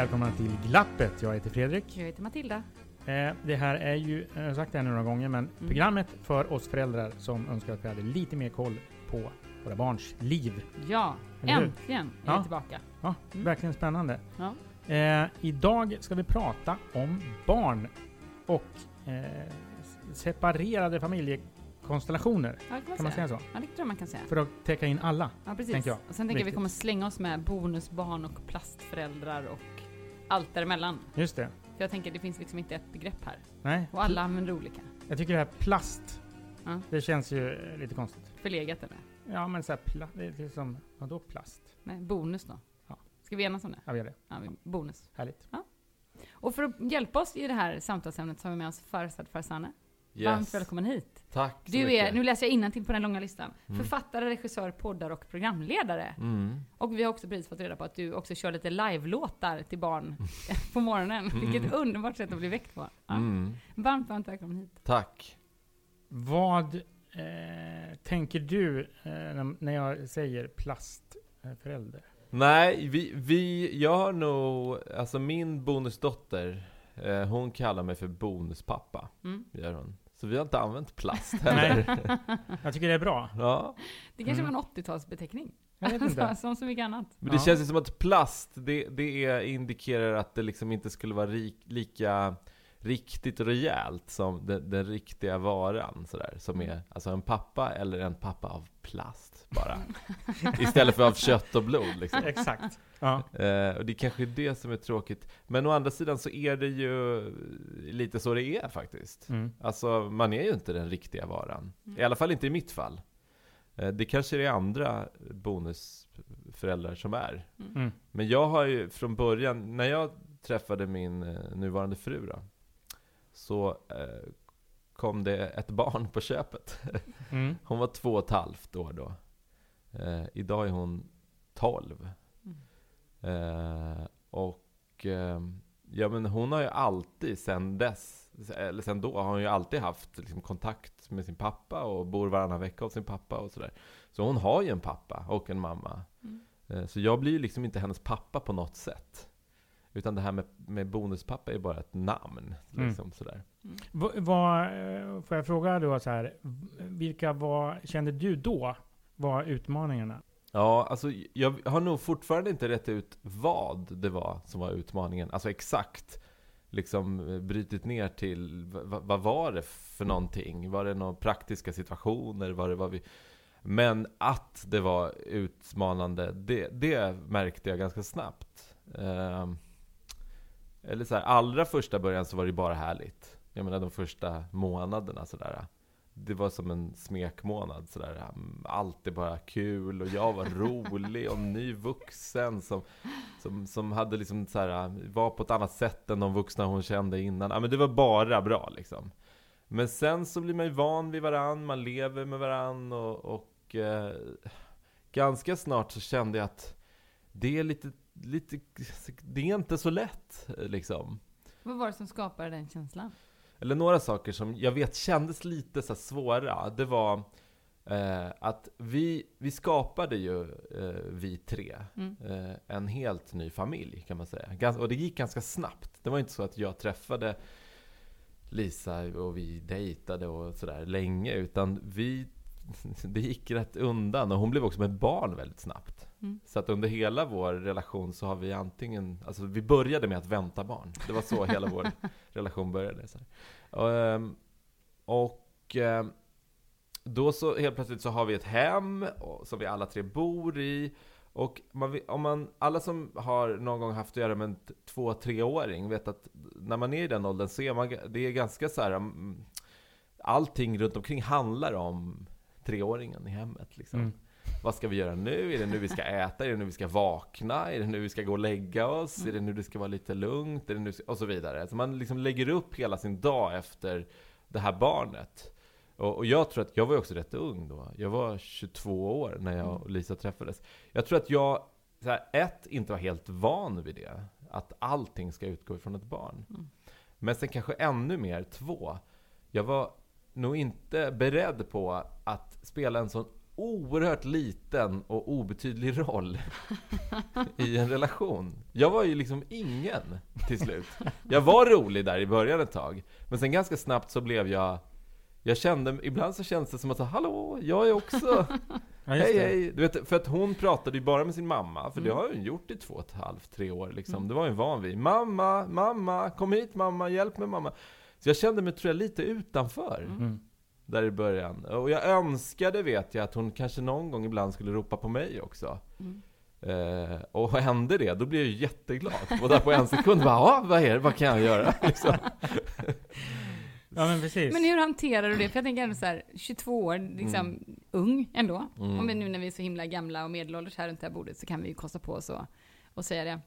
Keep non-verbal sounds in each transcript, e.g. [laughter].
Välkomna till Glappet. Jag heter Fredrik. Jag heter Matilda. Eh, det här är ju, jag har sagt det här några gånger, men Mm. programmet för oss föräldrar som önskar att vi hade lite mer koll på våra barns liv. Ja, äntligen är Ja. jag tillbaka. Ja, Mm. verkligen spännande. Ja. Eh, idag ska vi prata om barn och eh, separerade familjekonstellationer. Ja, kan man, Kan man säga. så? Ja, det tror jag man kan säga. För att täcka in alla. Ja, precis. tänker jag. Och sen tänker jag vi Viktigt. kommer slänga oss med bonusbarn och plastföräldrar och allt däremellan. Just det. För jag tänker det finns liksom inte ett begrepp här. Nej, Och alla använder olika. jag tycker det här plast, Ja. det känns ju lite konstigt. Förlegat eller? Ja, men så här, pla- det är liksom, vadå plast? Nej, bonus då. Ja. Ska vi enas om det? Ja, vi gör det. Ja, vi- bonus. Härligt. Och för att hjälpa oss i det här samtalsämnet så har vi med oss Farzad Farzaneh. Yes. Varmt välkommen hit. Tack så Du är, mycket. nu läser jag innantill på den långa listan, Mm. författare, regissör, poddar och programledare. Mm. Och vi har också precis fått reda på att du också kör lite live-låtar till barn [laughs] på morgonen. Mm. Vilket underbart sätt att bli väckt på. Ja. Mm. Varmt, varmt välkommen hit. Tack. Vad eh, tänker du eh, när- när jag säger plastförälder? Nej, vi, vi, jag har nog, alltså min bonusdotter, eh, hon kallar mig för bonuspappa, Mm. gör hon. Så vi har inte använt plast heller. [laughs] Jag tycker det är bra. ja. Det kanske Mm. var en 80-talsbeteckning. Jag vet inte. Som så mycket annat. Men det Ja. känns ju som att plast, det, det är, indikerar att det liksom inte skulle vara rik, lika riktigt rejält som den, den riktiga varan sådär. Som är alltså en pappa eller en pappa av plast bara. [laughs] Istället för av kött och blod liksom. Exakt. Ja. Eh, och det är kanske är det som är tråkigt. Men å andra sidan så är det ju lite så det är faktiskt. Mm. Alltså, man är ju inte den riktiga varan. Mm. I alla fall inte i mitt fall. Eh, det kanske det är andra bonusföräldrar som är. Mm. Men jag har ju från början, när jag träffade min eh, nuvarande fru då, så eh, kom det ett barn på köpet. Mm. Hon var två och ett halvt år då. Eh, idag är hon tolv. Mm. Eh, och eh, ja, men hon har ju alltid sen dess, eller sen då, har hon ju alltid haft liksom, kontakt med sin pappa och bor varannan vecka hos sin pappa och sådär. Så hon har ju en pappa och en mamma. Mm. Eh, så jag blir ju liksom inte hennes pappa på något sätt. Utan det här med, med bonuspappa är bara ett namn. Mm. Liksom, sådär. Va- Vad, eh, får jag fråga då så här, vilka var, kände du då var utmaningarna? Ja, alltså jag har nog fortfarande inte rätt ut vad det var som var utmaningen. Alltså exakt liksom brytit ner till v- v- vad var det för någonting? Var det några praktiska situationer? Var det vad vi... Men att det var utmanande, det, det märkte jag ganska snabbt. Ehm, eller så här, allra första början så var det bara härligt. Jag menar de första månaderna sådär. Det var som en smekmånad sådär. Allt är bara kul och jag var rolig och ny vuxen som, som, som hade liksom så här, var på ett annat sätt än de vuxna hon kände innan. Ja, men det var bara bra liksom. Men sen så blir man ju van vid varann, man lever med varann och, och eh, ganska snart så kände jag att det är lite, lite, det är inte så lätt liksom. Vad var det som skapade den känslan? Eller några saker som jag vet kändes lite så svåra. Det var eh, att vi, vi skapade ju, eh, vi tre, Mm. eh, en helt ny familj kan man säga. Gans, och det gick ganska snabbt. Det var inte så att jag träffade Lisa och vi dejtade och sådär länge. Utan vi, [laughs] det gick rätt undan. Och hon blev också med barn väldigt snabbt. Mm. Så att under hela vår relation så har vi antingen, alltså vi började med att vänta barn. Det var så [laughs] hela vår relation började. Så här. Och, ehm, då så helt plötsligt så har vi ett hem som vi alla tre bor i. Och man, om man, alla som har någon gång haft att göra med en t- två, treåring vet att när man är i den åldern så är man, det är ganska så här. mm, Allting runt omkring handlar om treåringen i hemmet. Liksom. Mm. Vad ska vi göra nu? Är det nu vi ska äta? Är det nu vi ska vakna? Är det nu vi ska gå och lägga oss? Är det nu det ska vara lite lugnt? Är det nu... Och så vidare. Så man liksom lägger upp hela sin dag efter det här barnet. Och, och jag tror att, jag var ju också rätt ung då. Jag var 22 år när jag och Lisa träffades. Jag tror att jag, så här, ett, inte var helt van vid det. Att allting ska utgå ifrån ett barn. Mm. Men sen kanske ännu mer, två. Jag var nog inte beredd på att spela en sån oerhört liten och obetydlig roll i en relation. Jag var ju liksom ingen till slut. Jag var rolig där i början ett tag, men sen ganska snabbt så blev jag jag kände, ibland så känns det som att så, hallå, jag är också, Ja, hej det. hej. Du vet, för att hon pratade ju bara med sin mamma, för det Mm. har hon gjort i två och ett halvt, tre år liksom. Mm. Det var ju van vid. Mamma, mamma, kom hit mamma, hjälp mig mamma. Så jag kände mig, tror jag, lite utanför. Mm. Mm. Där i början. Och jag önskade, vet jag, att hon kanske någon gång ibland skulle ropa på mig också. Mm. Eh, och hände det, då blev jag jätteglad. Och där på en sekund bara, ja, vad är det, vad kan jag göra? [laughs] Liksom. Ja, men precis. Men hur hanterar du det? För jag tänker ändå så här, 22 år, liksom ung ändå. Mm. Och men nu när vi är så himla gamla och medelålders här runt det här bordet så kan vi ju kosta på oss och, och säga det.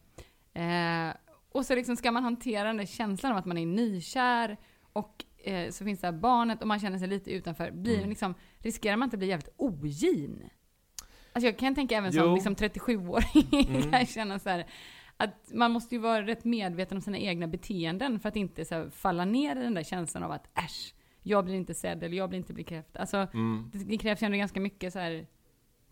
Eh, och så liksom ska man hantera den där känslan av att man är nykär och eh, så finns det här barnet och man känner sig lite utanför. Blir Mm. liksom, riskerar man inte att bli jävligt ogin? Alltså jag kan tänka även Jo. som liksom 37-åring [laughs] Mm. kan jag känna så här att man måste ju vara rätt medveten om sina egna beteenden för att inte så här, falla ner i den där känslan av att äsch, jag blir inte sedd eller jag blir inte bekräftad. Alltså Mm. det, det krävs ju ändå ganska mycket så här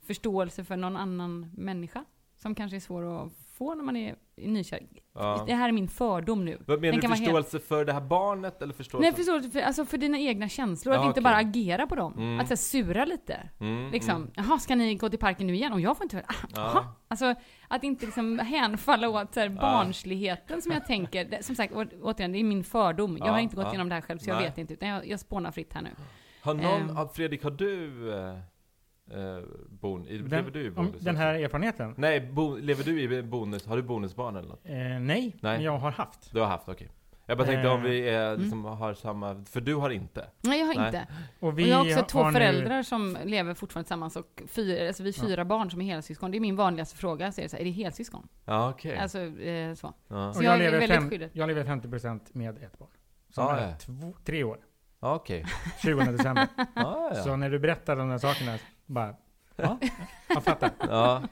förståelse för någon annan människa som kanske är svår att få när man är nykär. Ja. Det här är min fördom nu. Vad menar Den du, förståelse för det här barnet eller förståelse? Nej, förståelse för, alltså för dina egna känslor, att Ja, inte bara agera på dem. Mm. Att så här, sura lite. Mm, Liksom, mm. jaha, ska ni gå till parken nu igen? Och jag får inte ah, Ja. aha. Alltså, att inte liksom hänfalla åt så här, barnsligheten som jag tänker. Som sagt, å, återigen, det är min fördom. Jag Ja, har inte gått ja. igenom det här själv, så jag Nej. vet inte. Utan jag, jag spånar fritt här nu. Har någon, har, Fredrik, har du eh, eh, bon, i, lever du i Om bonus? den här erfarenheten? Nej, bo, lever du i bonus? Har du bonusbarn eller något? Eh, nej, men jag har haft. Du har haft, okej. Jag bara tänkte Eh. om vi är, liksom, har samma, för du har inte. Nej, jag har Nej. inte. Och vi och jag har också två har föräldrar som lever fortfarande tillsammans och fyra, alltså vi är fyra barn som är helsyskon. Det är min vanligaste fråga. Så är, det så här, är det helsyskon? Ja, okej. Alltså, eh, så. Ja, Så Och jag jag, är lever väldigt fem, skyddad. jag lever 50% med ett barn. Som Ja, är ja. två, tre år. Ja, okej. 20 december. Ja, Så ja. när du berättar de där sakerna, bara... Ja, jag fattar. [laughs] ja.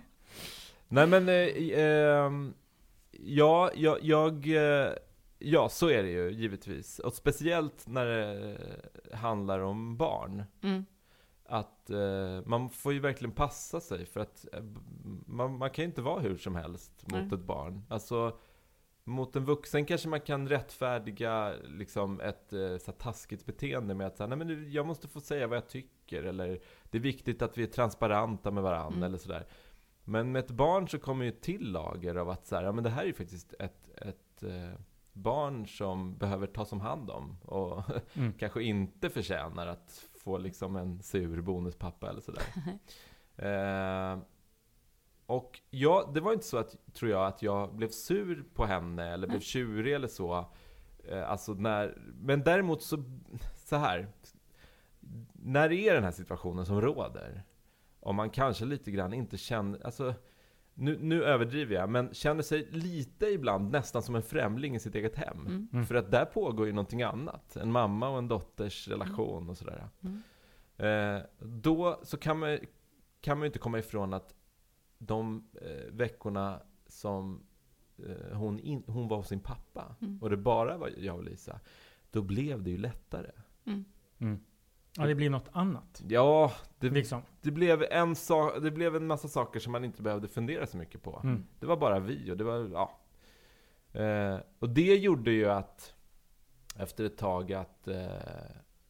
Nej men, eh, ehm, ja, jag, jag, eh, ja så är det ju givetvis. Och speciellt när det handlar om barn. Mm. Att eh, man får ju verkligen passa sig för att eh, man, man kan ju inte vara hur som helst mot Nej. ett barn. Alltså, mot en vuxen kanske man kan rättfärdiga liksom ett eh, så här, taskigt beteende med att säga, nej men nu, jag måste få säga vad jag tycker eller det är viktigt att vi är transparenta med varandra Mm. eller sådär. Men med ett barn så kommer ju till lager av att så här, ja men det här är ju faktiskt ett, ett eh, barn som behöver tas om hand om och [laughs] Mm. kanske inte förtjänar att få liksom en sur bonuspappa eller sådär. [laughs] eh, och ja, det var inte så att, tror jag, att jag blev sur på henne eller blev tjurig eller så. Eh, alltså när, men däremot så, så här. När det är den här situationen som råder, om man kanske lite grann inte känner, alltså nu, nu överdriver jag, men känner sig lite ibland nästan som en främling i sitt eget hem. Mm. Mm. För att där pågår ju någonting annat. En mamma och en dotters relation och sådär. Mm. Eh, då så kan man, kan man ju inte komma ifrån att de eh, veckorna som eh, hon, in, hon var hos sin pappa Mm. och det bara var jag och Lisa, då blev det ju lättare. Mm. Mm. Ja, det blir något annat. Ja, det, Liksom. det, blev en sa- det blev en massa saker som man inte behövde fundera så mycket på. Mm. Det var bara vi och det var, ja. Eh, och det gjorde ju att, efter ett tag, att eh,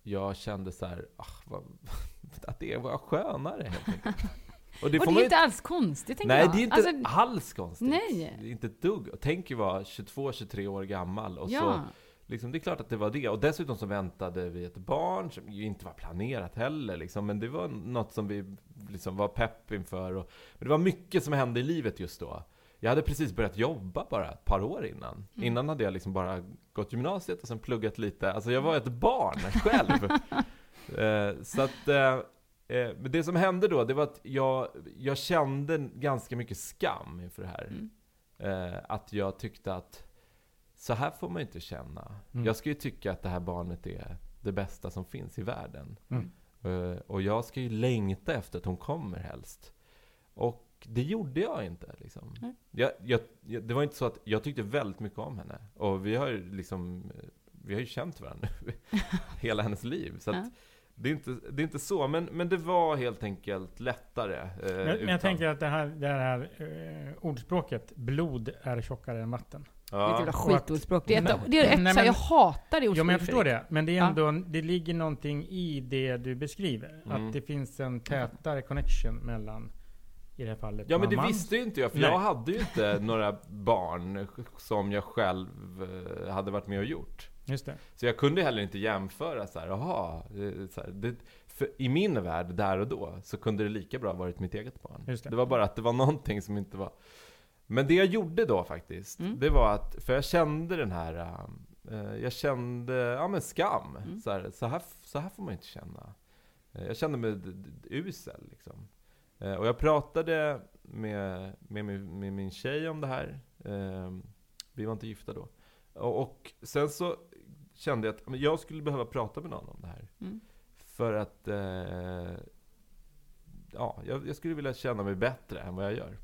jag kände så här, ah, vad, [laughs] att det var skönare helt enkelt. [laughs] Och det och det är inte alls konstigt, tänker Nej, jag. det är inte Alltså, alls konstigt. nej. Det är inte ett dugg. Tänk ju vara 22-23 år gammal och så ja. Liksom, det är klart att det var det. Och dessutom så väntade vi ett barn som ju inte var planerat heller. Liksom. Men det var något som vi liksom var pepp inför. Och, men det var mycket som hände i livet just då. Jag hade precis börjat jobba bara ett par år innan. Mm. Innan hade jag liksom bara gått gymnasiet och sen pluggat lite. Alltså jag var ett barn [laughs] själv. eh, så att, eh, eh, det som hände då, det var att jag, jag kände ganska mycket skam inför det här. Mm. Eh, att jag tyckte att så här får man inte känna. Mm. Jag ska ju tycka att det här barnet är det bästa som finns i världen. Mm. Eh, och jag ska ju längta efter att hon kommer helst. Och det gjorde jag inte. Liksom. Nej. Jag, jag, jag, det var inte så att jag tyckte väldigt mycket om henne. Och vi har ju liksom, vi har ju känt varandra nu [laughs] hela hennes liv. Så att. Det är inte, det är inte så, men, men det var helt enkelt lättare. Eh, Men, men utan. jag tänker att det här, det här eh, ordspråket, blod är tjockare än vatten. Det är ett Ja, jävla skitordspråk. Det är, ett, det är ett, nej, men- jag hatar det ordspråket. Ja, men jag förstår det. Men det är Ja. ändå, det ligger någonting i det du beskriver. Mm. Att det finns en tätare connection mellan, i det här fallet, ja men det visste ju inte jag, för Nej. jag hade ju inte [laughs] några barn som jag själv eh, hade varit med och gjort. Just det. Så jag kunde heller inte jämföra så här, jaha, eh, så här, det, för i min värld, där och då, så kunde det lika bra varit mitt eget barn. Just det. det var bara att det var någonting som inte var... Men det jag gjorde då faktiskt, Mm. det var att, för jag kände den här, eh, jag kände, ja men skam. Mm. Så, här, så, här, så här får man inte känna. Eh, jag kände mig d- d- usel liksom. Eh, och jag pratade med, med, min- med min tjej om det här. Eh, vi var inte gifta då. Och, och sen så kände jag att men jag skulle behöva prata med någon om det här. Mm. För att ja, jag, jag skulle vilja känna mig bättre än vad jag gör.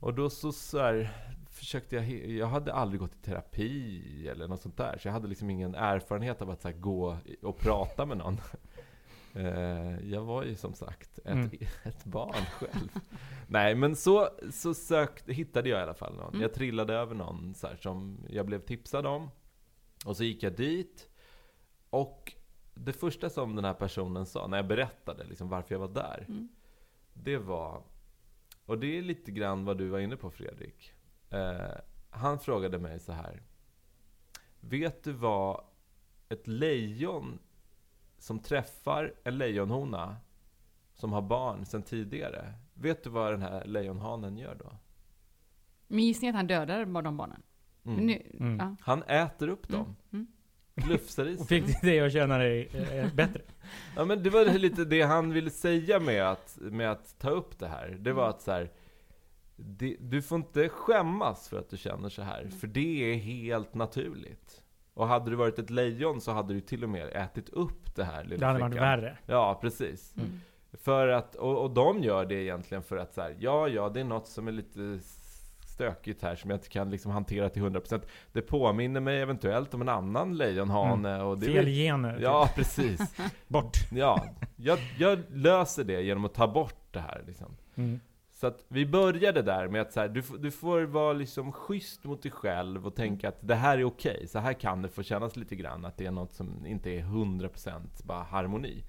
Och då så, så här, försökte jag, jag hade aldrig gått i terapi eller något sånt där. Så jag hade liksom ingen erfarenhet av att så här, gå och prata med någon. [laughs] Eh, jag var ju som sagt ett, Mm. [laughs] ett barn själv. Nej, men så, så sökte, hittade jag i alla fall någon. Mm. Jag trillade över någon så här, som jag blev tipsad om. Och så gick jag dit. Och det första som den här personen sa när jag berättade liksom varför jag var där. Mm. Det var, och det är lite grann vad du var inne på Fredrik. Eh, han frågade mig så här. Vet du vad ett lejon som träffar en lejonhona som har barn sedan tidigare. Vet du vad den här lejonhanen gör då? Min gissning är att han dödar de barnen. Mm. Nu, Mm. ja. Han äter upp Mm. dem. Mm. Och fick dig att känna dig eh, bättre. [laughs] Ja men det var lite det han ville säga med att, med att ta upp det här. Det var att så här, det, du får inte skämmas för att du känner så här. För det är helt naturligt. Och hade du varit ett lejon så hade du till och med ätit upp det här lilla Det hade varit värre. Ja, precis. Mm. För att, och, och de gör det egentligen för att så här, ja, ja, det är något som är lite stökigt här som jag inte kan liksom hantera till 100%. Det påminner mig eventuellt om en annan lejonhane och det Fel gener. typ. Ja, precis. [laughs] Bort. Ja, jag, jag löser det genom att ta bort det här liksom. Mm. Så att vi började där med att så här, du, du får vara liksom schysst mot dig själv och tänka att det här är okej. Så här kan det få kännas lite grann, att det är något som inte är 100% bara harmoni.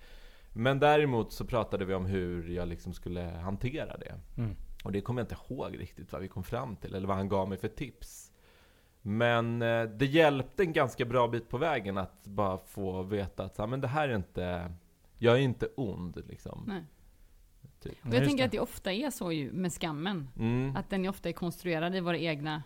Men däremot så pratade vi om hur jag liksom skulle hantera det. Mm. Och det kommer jag inte ihåg riktigt vad vi kom fram till, eller vad han gav mig för tips. Men eh, det hjälpte en ganska bra bit på vägen att bara få veta att så men det här är inte, jag är inte ond liksom. Nej. Typ. Och jag tänker det. att det ofta är så ju med skammen. Mm. Att den ofta är konstruerad i våra egna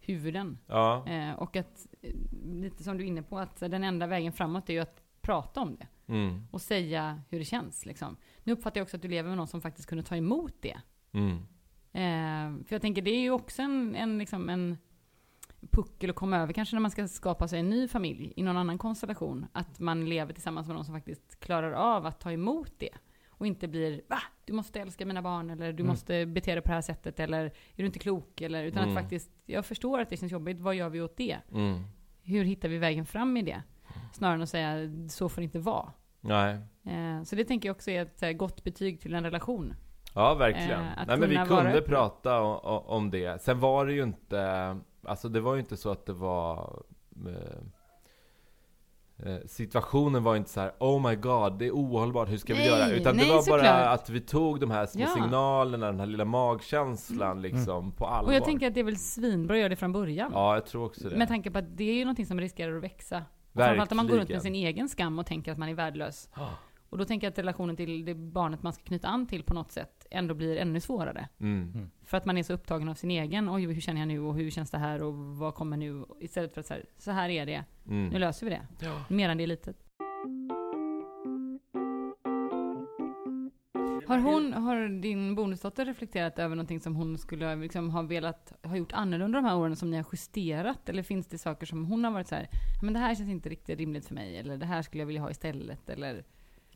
huvuden. Ja. Eh, och att, eh, lite som du är inne på, att den enda vägen framåt är ju att prata om det. Mm. Och säga hur det känns liksom. Nu uppfattar jag också att du lever med någon som faktiskt kunde ta emot det. Mm. Eh, för jag tänker, det är ju också en, en, liksom en puckel att komma över kanske när man ska skapa sig en ny familj i någon annan konstellation. Att man lever tillsammans med någon som faktiskt klarar av att ta emot det. Och inte blir va? Du måste älska mina barn eller du Mm. måste bete dig på det här sättet eller är du inte klok? Eller, utan Mm. att faktiskt, jag förstår att det känns jobbigt, vad gör vi åt det? Mm. Hur hittar vi vägen fram i det? Snarare än att säga så får det inte vara. Nej. Eh, så det tänker jag också är ett här, gott betyg till en relation. Ja, verkligen. Eh, Nej, men vi kunde prata o- o- om det. Sen var det ju inte, alltså det var ju inte så att det var eh, eh, Situationen var inte så här: Oh my god, det är ohållbart, hur ska vi Nej, göra? Utan nej, det var bara att vi tog de här små Ja. signalerna, den här lilla magkänslan liksom, på allvar. Och jag tänker att det är väl svinbra att göra det från början. Ja, jag tror också det. Med tanke på att det är ju någonting som riskerar att växa. Framförallt om man går runt med sin egen skam och tänker att man är värdelös. Ja. Och då tänker jag att relationen till det barnet man ska knyta an till på något sätt ändå blir ännu svårare. Mm. För att man är så upptagen av sin egen, oj hur känner jag nu och hur känns det här och vad kommer nu? Istället för att så här, så här är det, nu Mm. löser vi det. Ja. Mer än det är litet. Har hon, har din bonusdotter reflekterat över någonting som hon skulle liksom ha velat ha gjort annorlunda de här åren som ni har justerat? Eller finns det saker som hon har varit så här, men det här känns inte riktigt rimligt för mig, eller det här skulle jag vilja ha istället, eller?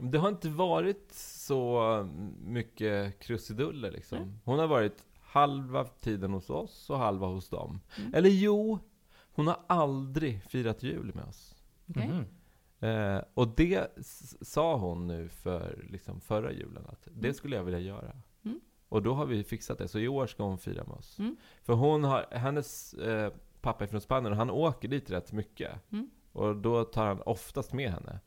Det har inte varit så mycket krusiduller liksom. Nej. Hon har varit halva tiden hos oss och halva hos dem. Mm. Eller jo, hon har aldrig firat jul med oss. Okej? Mhm. Eh, och det sa hon nu för liksom, förra julen, att det Mm. skulle jag vilja göra. Mm. Och då har vi fixat det, så i år ska hon fira med oss. Mm. För hon har, hennes eh, pappa är från Spanien och han åker dit rätt mycket. Mm. Och då tar han oftast med henne.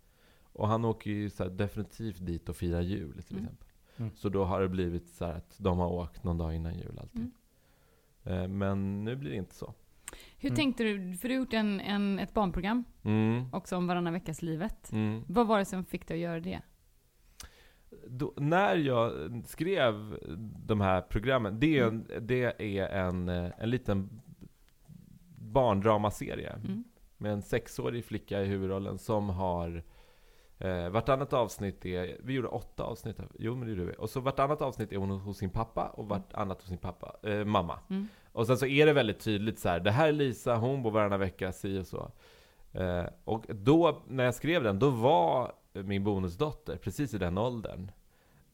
Och han åker ju så här, definitivt dit och firar jul till Mm. exempel. Mm. Så då har det blivit så här att de har åkt någon dag innan jul alltid. Mm. Eh, men nu blir det inte så. Hur Mm. tänkte du? För du har gjort en, en, ett barnprogram Mm. också om varannan veckas livet. Mm. Vad var det som fick dig att göra det? Då, när jag skrev de här programmen, det är en, Mm. det är en, eh, en liten barndramaserie. Mm. Med en sexårig flicka i huvudrollen som har eh, vartannat avsnitt är, vi gjorde åtta avsnitt, av- jo men det gjorde vi. Och så vartannat avsnitt är hon hos sin pappa och vartannat hos sin pappa, eh, mamma. Mm. Och sen så är det väldigt tydligt så här, det här är Lisa, hon bor varannan vecka, si och så. Eh, och då, när jag skrev den, då var min bonusdotter precis i den åldern.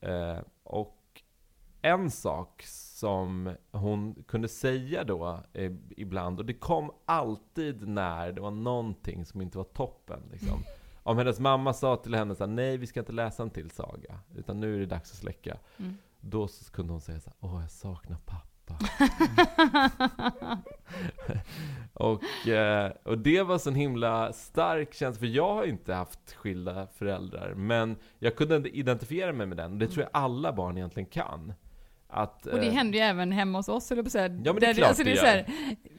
Eh, och en sak som hon kunde säga då eh, ibland, och det kom alltid när det var någonting som inte var toppen. Liksom. Om hennes mamma sa till henne så här, nej vi ska inte läsa en till saga, utan nu är det dags att släcka. Mm. Då så kunde hon säga så här, åh jag saknar pappa. [laughs] och, eh, och det var så en himla stark känsla, för jag har inte haft skilda föräldrar, men jag kunde inte identifiera mig med den. Det tror jag alla barn egentligen kan. Att, Och det eh, händer ju även hemma hos oss, jag på att säga. Ja, men det är klart alltså, det är gör. så här,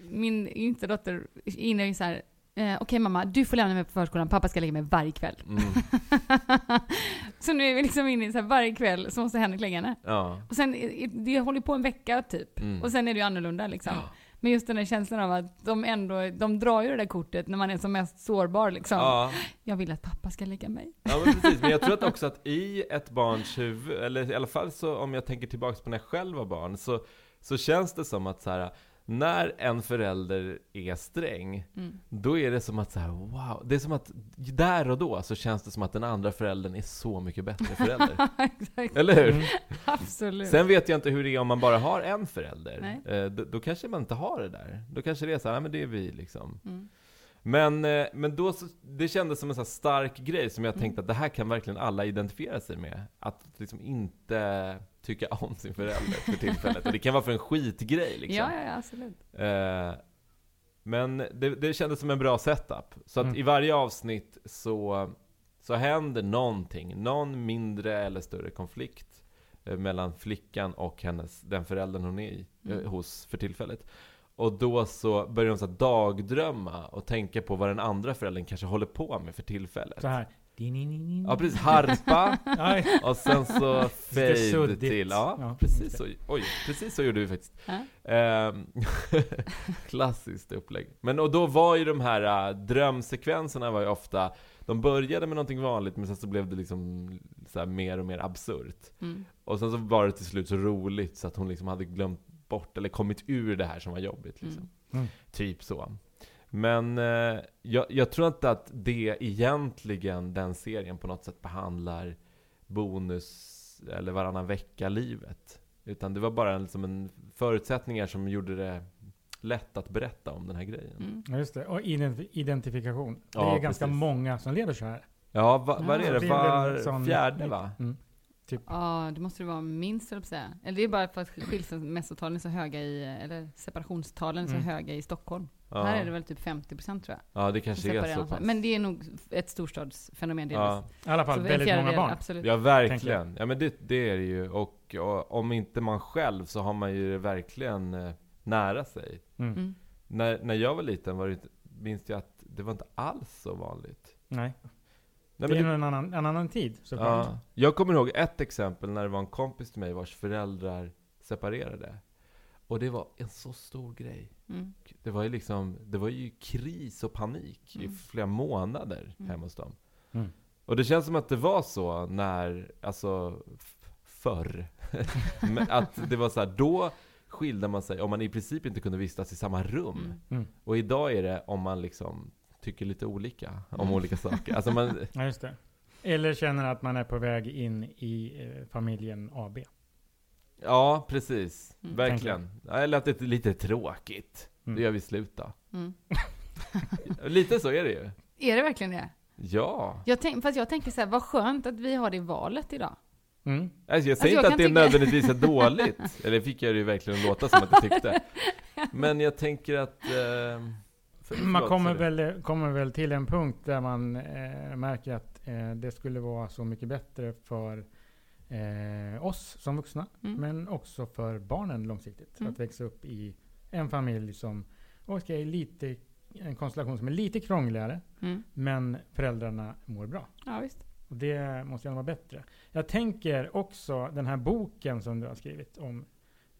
Min yngsta dotter inne är så här, eh, okej mamma, du får lämna mig på förskolan, pappa ska lägga mig varje kväll. mm, [laughs] så nu är vi liksom inne i så här, varje kväll så måste Henrik lägga henne. ja, Och sen, det håller på en vecka typ. mm. Och sen är det ju annorlunda liksom. Men just den där känslan av att de ändå, de drar ju det där kortet när man är som mest sårbar liksom. ja. Jag vill att pappa ska lägga mig. Ja men precis, men jag tror att [laughs] också att i ett barns huvud, eller i alla fall så om jag tänker tillbaka på när jag själv var barn, så, så känns det som att så här, när en förälder är sträng, Mm. då är det som att så här, wow, det är som att där och då så känns det som att den andra föräldern är så mycket bättre förälder. [laughs] Eller hur? Mm. [laughs] Absolut. Sen vet jag inte hur det är om man bara har en förälder. Eh, då, då kanske man inte har det där. Då kanske det är så här, "Nej, men det är vi liksom. Mm. Men, eh, men då så, det kändes som en här stark grej som jag Mm. tänkte att det här kan verkligen alla identifiera sig med. Att liksom inte tycka [laughs] om sin förälder för tillfället. Och det kan vara för en skitgrej liksom. Ja, ja, ja, absolut. Eh, men det, det kändes som en bra setup. Så att Mm. i varje avsnitt så, så händer någonting. Någon mindre eller större konflikt eh, mellan flickan och hennes, den föräldern hon är i, eh, Mm. hos för tillfället. Och då så börjar hon så dagdrömma och tänka på vad den andra föräldern kanske håller på med för tillfället. Så här. Ja precis, harpa [laughs] och sen så [laughs] fade till. Ja, Ja, precis så. Oj, precis så gjorde vi faktiskt. Ja. Ehm, [laughs] klassiskt upplägg. Men och då var ju de här äh, drömsekvenserna var ju ofta, de började med någonting vanligt men sen så blev det liksom så här mer och mer absurt. Mm. Och sen så var det till slut så roligt så att hon liksom hade glömt bort, eller kommit ur det här som var jobbigt liksom. Mm. Mm. Typ så. Men eh, jag, jag tror inte att det egentligen, den serien på något sätt behandlar bonus eller varannan vecka-livet. Utan det var bara en, liksom en förutsättningar som gjorde det lätt att berätta om den här grejen. Mm. Ja, just det. Och ident- identifikation. Det Ja, är ganska precis. många som lever så här. Ja, va, Ja, vad är det Var fjärde va? Mm. Ja, det måste det vara minst, jag säga. Eller det är bara för att skilsmässotalen är så höga i, eller separationstalen är så Mm. höga i Stockholm. Ja, Här är det väl typ 50% tror jag. ja det kanske är så pass. Men det är nog ett storstadsfenomen delvis. ja. I alla fall Så väldigt många barn. Absolut. ja, verkligen. Ja, men det, det är det ju. Och, och om inte man själv så har man ju det verkligen eh, nära sig. Mm. Mm. När, när jag var liten var det, minns jag att det var inte alls så vanligt. Nej. Nej, det är men nog en annan, en annan tid såklart. ja, jag kommer ihåg ett exempel när det var en kompis till mig vars föräldrar separerade. Och det var en så stor grej. Mm. Det var ju liksom, det var ju kris och panik i Mm. flera månader Mm. hemma hos dem. Mm. Och det känns som att det var så när, alltså förr. [laughs] Att det var så här, då skilde man sig om man i princip inte kunde vistas i samma rum. Mm. Mm. Och idag är det om man liksom tycker lite olika om Mm. olika saker. Alltså man, [laughs] Ja, just det. Eller känner att man är på väg in i eh, familjen AB. ja, precis. Mm. Verkligen. Eller att det är lite tråkigt. Mm. Det gör vi slut då. Mm. [laughs] Lite så är det ju. Är det verkligen det? Ja. Jag tänk, fast jag tänker så här, vad skönt att vi har det valet idag. Mm. Alltså jag säger jag inte kan att det tycka- nödvändigtvis är dåligt. [laughs] Eller det fick jag det ju verkligen låta som att jag tyckte. Men jag tänker att... Eh, för, Man förlåt, kommer väl, kommer väl till en punkt där man eh, märker att eh, det skulle vara så mycket bättre för eh, oss som vuxna, Mm. men också för barnen långsiktigt. Mm. Att växa upp i en familj som, okej, lite en konstellation som är lite krångligare, Mm. men föräldrarna mår bra. Ja, visst. Och det måste gärna vara bättre. Jag tänker också den här boken som du har skrivit om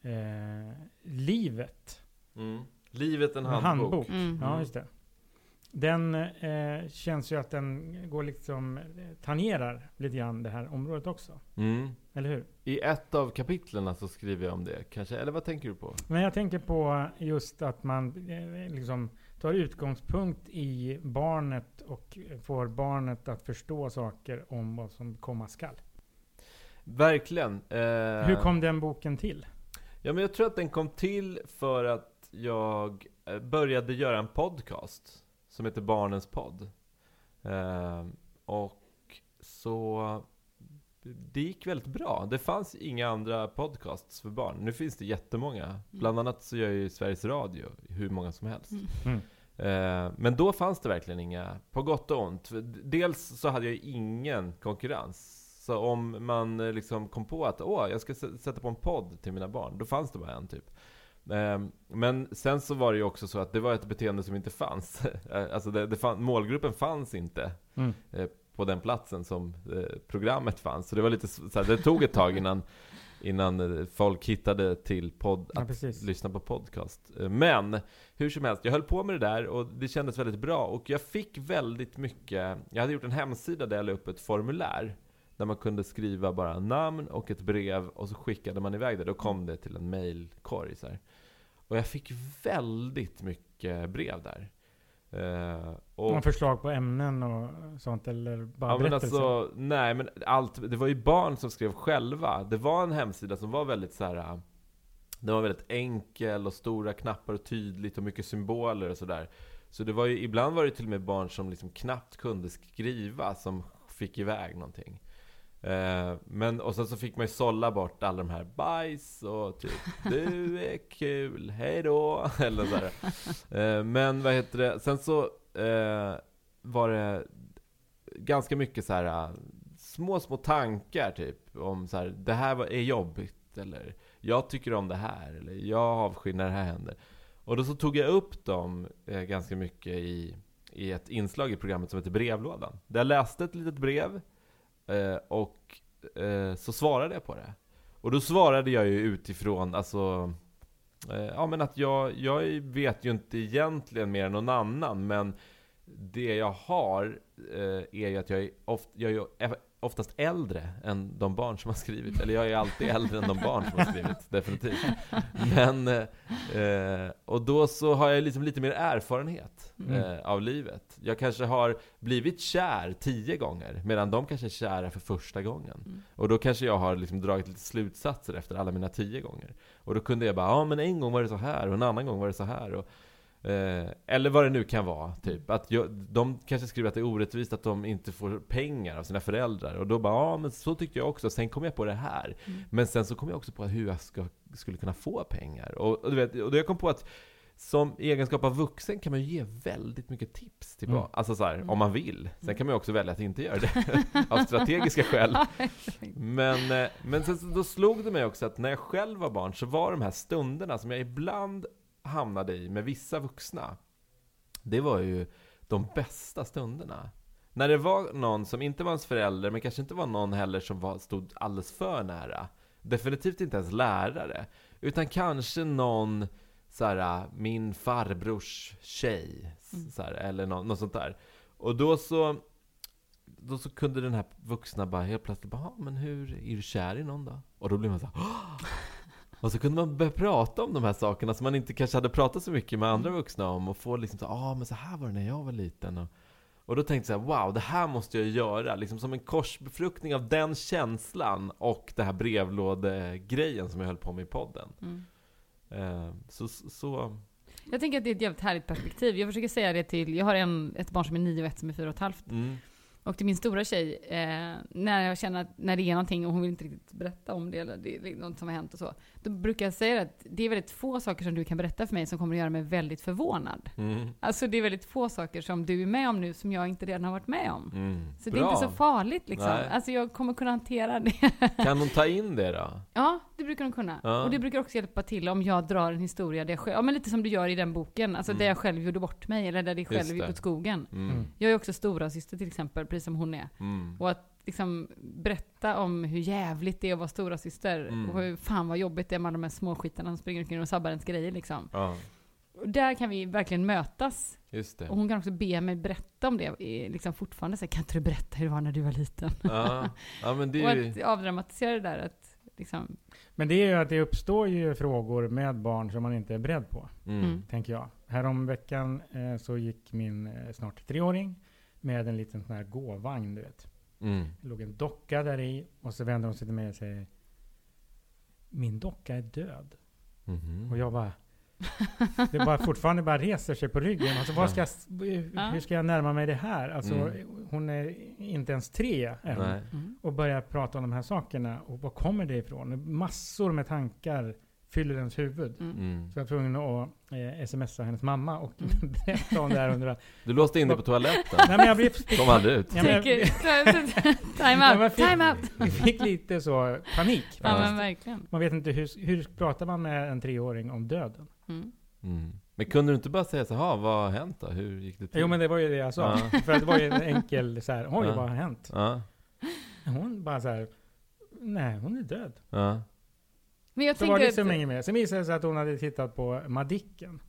eh, livet. Mm. Livet en handbok. handbok. Mm. Ja, just det. Den eh, känns ju att den går liksom, eh, tangerar lite grann det här området också. Mm. Eller hur? I ett av kapitlen så skriver jag om det, kanske. Eller vad tänker du på? Men jag tänker på just att man eh, liksom tar utgångspunkt i barnet och får barnet att förstå saker om vad som komma skall. Verkligen. Eh, Hur kom den boken till? Ja, men jag tror att den kom till för att jag eh, började göra en podcast som heter Barnens podd. Eh, och så det gick väldigt bra. Det fanns inga andra podcasts för barn. Nu finns det jättemånga. Bland annat så gör ju Sveriges Radio hur många som helst. Mm. Mm. Eh, Men då fanns det verkligen inga, på gott och ont. Dels så hade jag ingen konkurrens. Så om man eh, liksom kom på att åh, jag ska sätta på en podd till mina barn, då fanns det bara en typ. Eh, Men sen så var det ju också så att det var ett beteende som inte fanns. [laughs] Eh, Alltså det, det fann, målgruppen fanns inte Mm. eh, på den platsen som eh, programmet fanns. Så det var lite så det tog ett tag innan, [laughs] innan folk hittade till podd, Ja, att precis. lyssna på podcast. Men hur som helst, jag höll på med det där och det kändes väldigt bra. Och jag fick väldigt mycket, jag hade gjort en hemsida där jag la upp ett formulär. Där man kunde skriva bara namn och ett brev och så skickade man iväg det. Då kom det till en mailkorg så här. Och jag fick väldigt mycket brev där. Eh, och, Någon förslag på ämnen och sånt eller bara Ja, men alltså, nej men allt, det var ju barn som skrev själva. Det var en hemsida som var väldigt så här. äh, Den var väldigt enkel och stora knappar och tydligt och mycket symboler och sådär. Så det var ju, ibland var det till och med barn som liksom knappt kunde skriva som fick iväg någonting. Eh, men, och sen så fick man ju sålla bort alla de här bajs och typ Du är kul, hej då [laughs] Eller så här. Eh, men vad heter det, sen så eh, var det ganska mycket så här eh, små, små tankar typ om så här, det här är jobbigt eller jag tycker om det här eller jag avskyr när det här händer. Och då så tog jag upp dem eh, ganska mycket i, i ett inslag i programmet som heter Brevlådan. Där jag läste ett litet brev eh, och eh, så svarade jag på det. Och då svarade jag ju utifrån, alltså eh, Ja men att jag, jag vet ju inte egentligen mer än någon annan men det jag har eh, är ju att jag är, oft, jag är oftast äldre än de barn som har skrivit. Eller jag är alltid äldre än de barn som har skrivit, [laughs] definitivt. Men, eh, och då så har jag liksom lite mer erfarenhet Mm. eh, av livet. Jag kanske har blivit kär tio gånger, medan de kanske är kära för första gången. Mm. Och då kanske jag har liksom dragit lite slutsatser efter alla mina tio gånger. Och då kunde jag bara, ja men en gång var det så här och en annan gång var det så här. Och, Eh, eller vad det nu kan vara, typ. Att jag, de kanske skriver att det är orättvist att de inte får pengar av sina föräldrar. Och då bara, ja men så tyckte jag också. Sen kom jag på det här. Mm. Men sen så kom jag också på hur jag ska, skulle kunna få pengar. Och, och, du vet, och då jag kom på att som egenskap av vuxen kan man ju ge väldigt mycket tips till Mm. Alltså så här, Mm. om man vill. Sen kan man ju också välja att inte göra det. [laughs] av strategiska skäl. Men, eh, men sen så, då slog det mig också att när jag själv var barn så var de här stunderna som jag ibland hamnade i med vissa vuxna. Det var ju de bästa stunderna. När det var någon som inte var ens förälder, men kanske inte var någon heller som var, stod alldeles för nära. Definitivt inte ens lärare. Utan kanske någon, så här, min farbrors tjej. Mm. Så här, eller nå- något sånt där. Och då så, då så kunde den här vuxna bara helt plötsligt bara, "Ja, men hur, är du kär i någon då? Och då blev man så här, "Åh!" Och så kunde man börja prata om de här sakerna som man inte kanske hade pratat så mycket med andra vuxna om och få liksom så ah, men så här var det när jag var liten och, och då tänkte jag wow, det här måste jag göra, liksom som en korsbefruktning av den känslan och det här brevlådegrejen som jag höll på med i podden. Mm. Eh, så, så, Jag tänker att det är ett jävligt härligt perspektiv. Jag försöker säga det till, jag har en, ett barn som är nio och ett som är fyra och ett halvt. mm, Och till min stora tjej, eh, när jag känner att när det är någonting och hon vill inte riktigt berätta om det eller det är något som har hänt och så. Då brukar jag säga att det är väldigt få saker som du kan berätta för mig som kommer att göra mig väldigt förvånad. Mm. Alltså det är väldigt få saker som du är med om nu som jag inte redan har varit med om. Mm. Så det är inte så farligt liksom. Nej. Alltså jag kommer kunna hantera det. Kan hon ta in det då? Ja, det brukar de kunna. Ja. Och det brukar också hjälpa till om jag drar en historia där jag själv, ja men lite som du gör i den boken, alltså Mm. där jag själv gjorde bort mig, eller där det själv Just gick åt skogen. Mm. Mm. Jag är också stora syster till exempel, precis som hon är. Mm. Och att liksom berätta om hur jävligt det är att vara stora syster Mm. och hur fan vad jobbigt det är med de här småskitarna som springer omkring och sabbar ens grejer liksom. Ja, Och där kan vi verkligen mötas. just det. Och hon kan också be mig berätta om det, i- liksom fortfarande säga kan inte du berätta hur det var när du var liten? Ja, ja men det [laughs] och är ju... att avdramatisera det där, att liksom, Men det är ju att det uppstår ju frågor med barn som man inte är beredd på, Mm. Mm. tänker jag. Härom veckan eh, så gick min eh, snart treåring med en liten sån här gåvagn, du vet. Mm. Det låg en docka där i och så vänder hon sig till mig och säger Min docka är död. Mhm. Och jag bara Det bara fortfarande bara reser sig på ryggen. Alltså, vad ska jag, hur ska jag närma mig det här? Alltså, Mm. Hon är inte ens tre än. Nej. mm. Och börjar prata om de här sakerna. Och var kommer det ifrån? Massor med tankar fyller ens huvud. Mm. Mm. Så jag var tvungen att eh, smsa hennes mamma och Mm. [laughs] berätta om det här under... Du låste in dig på toaletten? Nej men jag blev... Kom aldrig ut? Ja, men jag-. [laughs] [laughs] Time out, fick- time out! Vi fick lite så panik. Ja faktiskt. men verkligen. Man vet inte hur, hur pratar man med en treåring om döden? Mm. Mm. Men kunde du inte bara säga så här, vad har hänt då? Hur gick det till? Jo men det var ju det jag sa. Ja. [laughs] För att det var ju en [laughs] enkel så här, oj Ja. vad har hänt? Ja, Hon bara så här, nej hon är död. ja. Men jag Så var det liksom att... inget mer. Sen visade det sig att hon hade tittat på Madicken.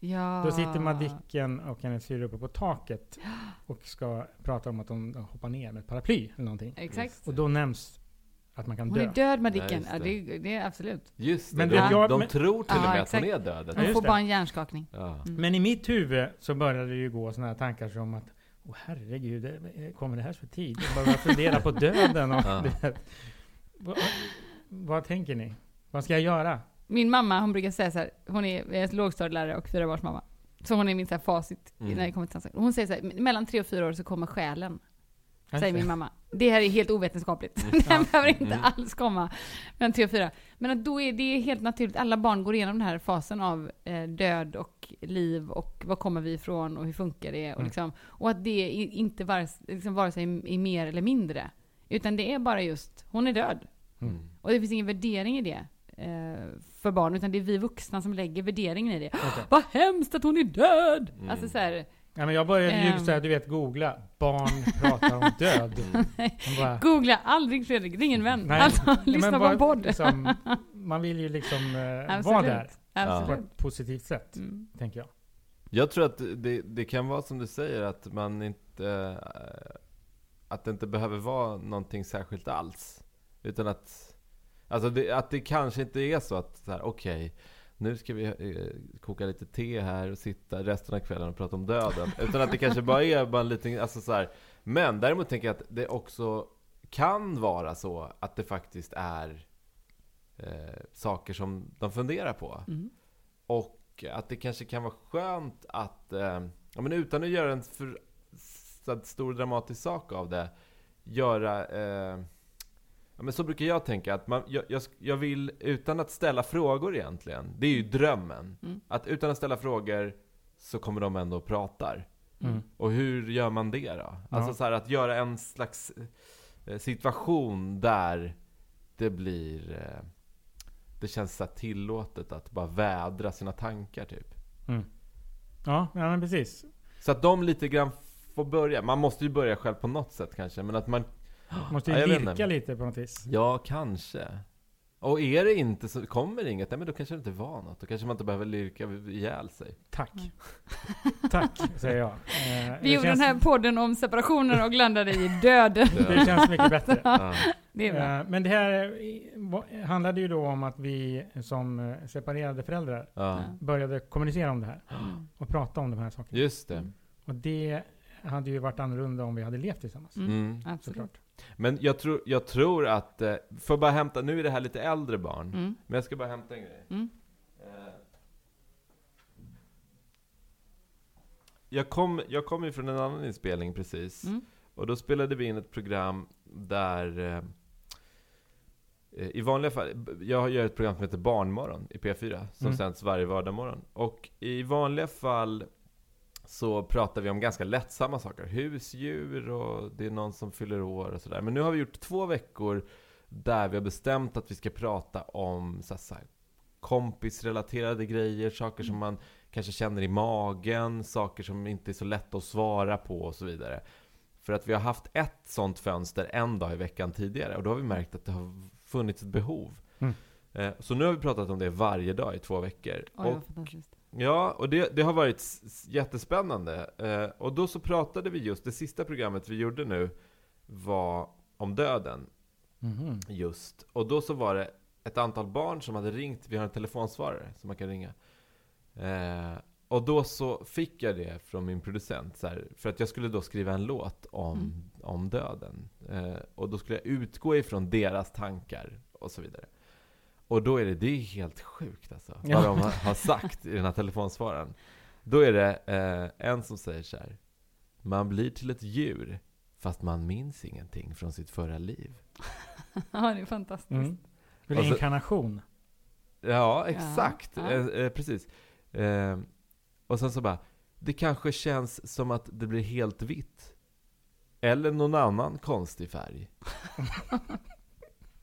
Ja. Då sitter Madicken och hennes syrra uppe på taket och ska prata om att hon hoppar ner med ett paraply eller någonting. Exakt. Och då nämns att man kan Hon dö. är död Ja, Madicken. Ja, det. det, det är absolut. Just det, Men de, jag- de men- tror till och Ja, med att hon exakt. är död. Hon Ja, får bara en hjärnskakning. Ja. Mm. Men i mitt huvud så började det ju gå sådana här tankar som att Åh herregud, kommer det här för tid? Jag började fundera på döden och [laughs] Ja. det, vad, vad tänker ni? Vad ska jag göra? Min mamma, hon brukar säga så här, hon är är lågstadielärare och fyra barns mamma. Så hon är min så här facit Mm. när det kommer till. Hon säger så här, mellan tre och fyra år så kommer själen. Säger Alltså, min mamma. Det här är helt ovetenskapligt. Mm. [laughs] Ja. behöver inte Mm. alls komma mellan tre och fyra. Men att då är det helt naturligt. Alla barn går igenom den här fasen av eh, död och liv och var kommer vi ifrån och hur funkar det? Och, Mm. liksom, och att det inte vare, liksom, vare sig är mer eller mindre. Utan det är bara just, hon är död. Mm. Och det finns ingen värdering i det eh, för barn, utan det är vi vuxna som lägger värderingen i det. Okej. [gasps] Vad hemskt att hon är död! Mm. Alltså så här, Ja, men jag började ju Ehm. så här, du vet, googla. Barn pratar om död. [laughs] Bara, googla aldrig Fredrik, ring en vän. Nej. Alltså, lyssna på en podd. Liksom, man vill ju liksom eh, vara Absolut. där på Absolut. ett positivt sätt, Mm. tänker jag. Jag tror att det, det kan vara som du säger, att man inte... eh, Att det inte behöver vara någonting särskilt alls. Utan att... Alltså det, att det kanske inte är så att så här, okej, nu ska vi eh, koka lite te här och sitta resten av kvällen och prata om döden. Utan att det kanske bara är bara en liten, alltså så här. Men däremot tänker jag att det också kan vara så att det faktiskt är eh, saker som de funderar på. Mm. Och att det kanske kan vara skönt att, eh, ja, men utan att göra en för stor dramatisk sak av det, göra... Ja, men så brukar jag tänka, att man, jag, jag, jag vill, utan att ställa frågor egentligen, det är ju drömmen. Mm. Att utan att ställa frågor så kommer de ändå och pratar. Mm. Och hur gör man det då? Alltså Ja. så här att göra en slags eh, situation där det blir... Eh, det känns så tillåtet att bara vädra sina tankar typ. Mm. Ja, ja, men precis. Så att de lite grann får börja. Man måste ju börja själv på något sätt kanske, men att man... [gasps] Måste Ja, ju jag vet lirka lite på något vis. Ja, kanske. Och är det inte så, kommer det inget, nej men då kanske det inte var något. Då kanske man inte behöver lirka ihjäl sig. Tack. Nej. [laughs] Tack, säger jag. Eh, Vi det gjorde känns- den här podden om separationer och landade i döden. Det känns mycket bättre. [laughs] Ja. Det. Eh, Men det här handlade ju då om att vi som eh, separerade föräldrar Ja. började kommunicera om det här Mm. och prata om de här sakerna. Just det. Och det hade ju varit annorlunda om vi hade levt tillsammans. Mm. Mm. Absolut. Såklart. Men jag tror, jag tror att, eh, får jag bara hämta, nu är det här lite äldre barn. Mm. Men jag ska bara hämta en grej. Mm. Eh, Jag kom, jag kom ju från en annan inspelning precis. Mm. Och då spelade vi in ett program där eh, i vanliga fall, jag gör ett program som heter Barnmorgon i P4 som Mm. sänds varje vardagsmorgon. Och i vanliga fall så pratar vi om ganska lättsamma saker. Husdjur och det är någon som fyller år och sådär. Men nu har vi gjort två veckor där vi har bestämt att vi ska prata om så här, så här, kompisrelaterade grejer, saker som man kanske känner i magen, saker som inte är så lätta att svara på och så vidare. För att vi har haft ett sånt fönster en dag i veckan tidigare och då har vi märkt att det har funnits ett behov. Mm. Eh, Så nu har vi pratat om det varje dag i två veckor. Oj, och vad fantastiskt. Ja, och det, det har varit jättespännande. Eh, och då så pratade vi just, det sista programmet vi gjorde nu var om döden Mhm. just. Och då så var det ett antal barn som hade ringt, vi har en telefonsvarare som man kan ringa. Eh, och då så fick jag det från min producent, så här, för att jag skulle då skriva en låt om, Mm. om döden. Eh, och då skulle jag utgå ifrån deras tankar och så vidare. Och då är det, det är helt sjukt alltså, Ja. vad de har, sagt i den här telefonsvararen. Då är det eh, en som säger så här. Man blir till ett djur, fast man minns ingenting från sitt förra liv. [laughs] Ja, det är fantastiskt. Mm. Reinkarnation. Ja, exakt. Ja. Eh, eh, precis. Eh, och sen så bara, det kanske känns som att det blir helt vitt. Eller någon annan konstig färg. [laughs]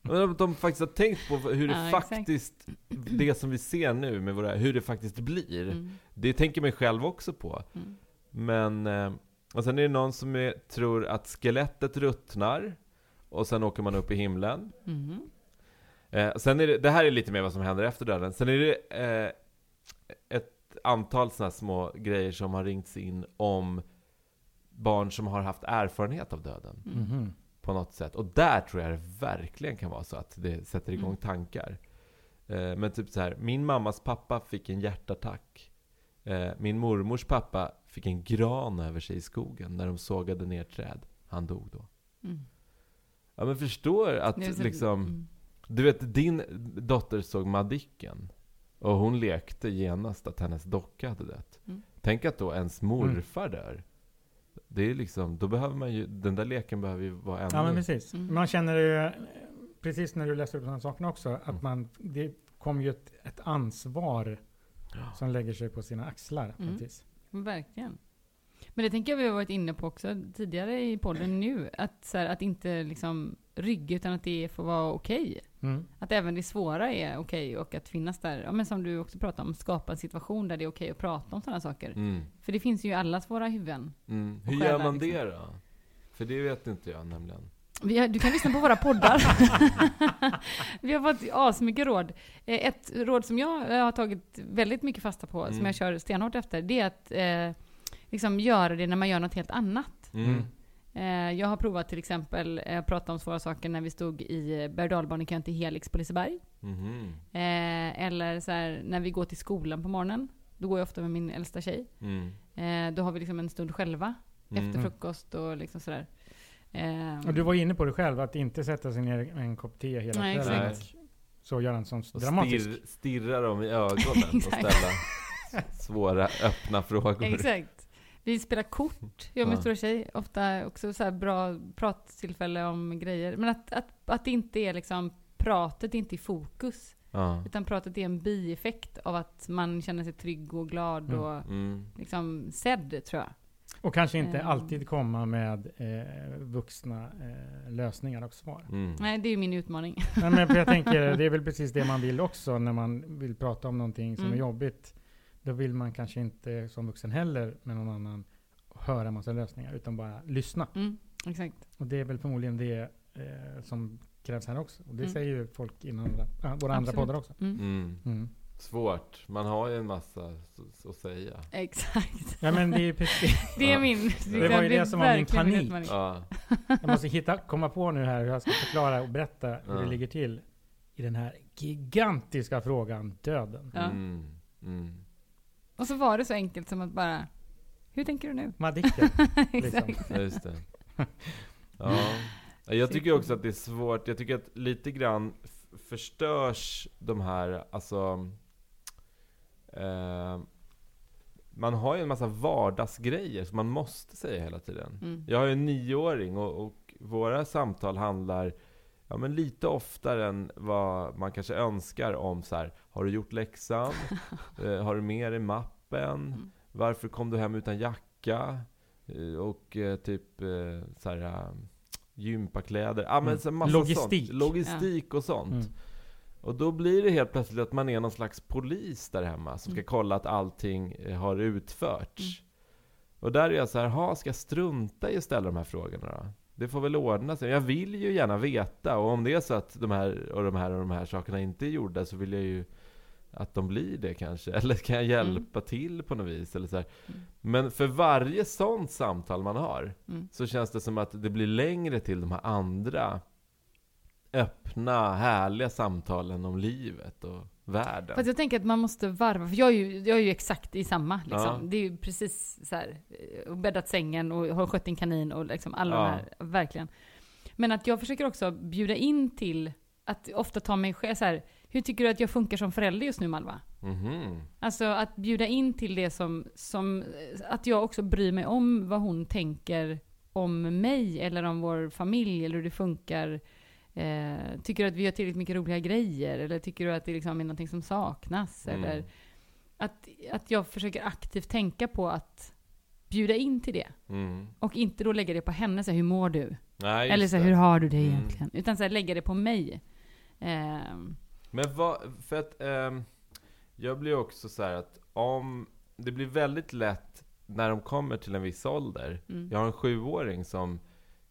Och de, de faktiskt har tänkt på hur det Ja, exakt. faktiskt, det som vi ser nu med våra, hur det faktiskt blir. Mm. Det tänker man själv också på. Mm. Men, eh, och sen är det någon som är, tror att skelettet ruttnar. Och sen åker man upp i himlen. Eh, sen är det, det här är lite mer vad som händer efter döden. Sen är det eh, ett antal sådana små grejer som har ringts in om barn som har haft erfarenhet av döden Mm. Mhm. På något sätt. Och där tror jag det verkligen kan vara så att det sätter igång Mm. tankar. Eh, men typ så här, min mammas pappa fick en hjärtattack. Eh, min mormors pappa fick en gran över sig i skogen när de sågade ner träd. Han dog då. Mm. Ja men förstår att så- liksom mm. du vet, din dotter såg Madicken. Och hon lekte genast att hennes docka hade dött. Mm. Tänk att då ens morfar dör. Det är liksom, då behöver man ju, den där leken behöver ju vara ännu... Ja men precis. Mm. Man känner ju, precis när du läser upp de här sakerna också, att Mm. man, det kommer ju ett, ett ansvar Ja. som lägger sig på sina axlar. Mm. Verkligen. Men det tänker jag vi har varit inne på också tidigare i podden nu. Att, så här, att inte liksom rygga utan att det får vara okej. Mm. Att även det svåra är okej och att finnas där. Ja, men som du också pratade om, skapa en situation där det är okej att prata om sådana saker. Mm. För det finns ju i allas våra huvuden. Mm. Hur själar, gör man liksom. det då? För det vet inte jag nämligen. Vi har, du kan lyssna på våra poddar. [laughs] vi har fått asmycket råd. Eh, Ett råd som jag eh, har tagit väldigt mycket fasta på, som Mm. jag kör stenhårt efter, det är att eh, liksom göra det när man gör något helt annat. Mm. Mm. Eh, jag har provat till exempel, eh, prata om svåra saker när vi stod i berg och till Helix på Liseberg. Eh, eller så här, när vi går till skolan på morgonen. Då går jag ofta med min äldsta tjej. Mm. Eh, då har vi liksom en stund själva Mm. efter frukost och liksom sådär. Eh, Och du var inne på det själv, att inte sätta sig ner med en kopp te hela Nej, kvällen. så göra en sån Och dramatisk. stirr, stirra dem i ögonen och [laughs] ställa svåra, öppna frågor. Exakt. Vi spelar kort, jag och min Ja. stora tjej. Ofta också så här bra prattillfälle om grejer. Men att, att, att det inte är liksom, pratet inte i fokus. Ja. Utan pratet är en bieffekt av att man känner sig trygg och glad Mm. och Mm. liksom sedd, tror jag. Och kanske inte Eh. alltid komma med eh, vuxna eh, lösningar och svar. Mm. Nej, det är ju min utmaning. Nej, men jag tänker, [laughs] det är väl precis det man vill också när man vill prata om någonting som Mm. är jobbigt. Då vill man kanske inte som vuxen heller med någon annan höra massa lösningar, utan bara lyssna. Mm, exakt. Och det är väl förmodligen det eh, som krävs här också. Och det Mm. säger ju folk i andra, äh, våra andra Absolut. poddar också. Mm. Mm. Mm. Svårt. Man har ju en massa att säga. Exakt. Ja men det är precis, [laughs] Det är Ja. min... Det var ju det som var min panik. Ja. [laughs] jag måste hitta, komma på nu här hur jag ska förklara och berätta hur Ja. det ligger till i den här gigantiska frågan, döden. Ja. Mm. Mm. Och så var det så enkelt som att bara... Hur tänker du nu? Madicken. [laughs] Exakt. liksom. Ja, just det. [laughs] Ja. Jag tycker också att det är svårt. Jag tycker att lite grann förstörs de här, alltså... Eh, man har ju en massa vardagsgrejer som man måste säga hela tiden. Mm. Jag har ju en nioåring och, och våra samtal handlar ja, men lite oftare än vad man kanske önskar om så här, Har du gjort läxan? [laughs] eh, har du med dig mappen? Mm. Varför kom du hem utan jacka? Eh, och eh, typ eh, så här, eh, gympakläder. Ja, men Mm. så massa Logistik. Sånt. Logistik och sånt. Mm. Och då blir det helt plötsligt att man är någon slags polis där hemma som ska Mm. kolla att allting eh, har utförts. Mm. Och där är jag så här, ha, ska jag strunta i att ställa de här frågorna då? Det får väl ordna sig. Jag vill ju gärna veta, och om det är så att de här och de här och de här sakerna inte är gjorda så vill jag ju att de blir det kanske. [laughs] Eller kan jag hjälpa till på något vis? Eller så. Mm. Men för varje sånt samtal man har Mm. så känns det som att det blir längre till de här andra öppna, härliga samtalen om livet och världen. För att jag tänker att man måste varva, för jag är ju, jag är ju exakt i samma liksom. Ja. Det är ju precis så här, eh, och bäddat sängen och har skött en kanin och liksom alla de Ja. här, verkligen. Men att jag försöker också bjuda in till att ofta ta mig själv så här, hur tycker du att jag funkar som förälder just nu Malva? Mhm. Alltså att bjuda in till det som, som, att jag också bryr mig om vad hon tänker om mig eller om vår familj eller hur det funkar. Eh, tycker du att vi gör tillräckligt mycket roliga grejer? Eller tycker du att det liksom är någonting som saknas? Mm. Eller att, att jag försöker aktivt tänka på att bjuda in till det. Mm. Och inte då lägga det på henne, så här, hur mår du? Nej, eller så här, hur har du det Mm. egentligen? Utan så här, lägga det på mig. Ehm, Men vad, för att ehm, jag blir också så här att om, det blir väldigt lätt när de kommer till en viss ålder. mm. Jag har en sjuåring som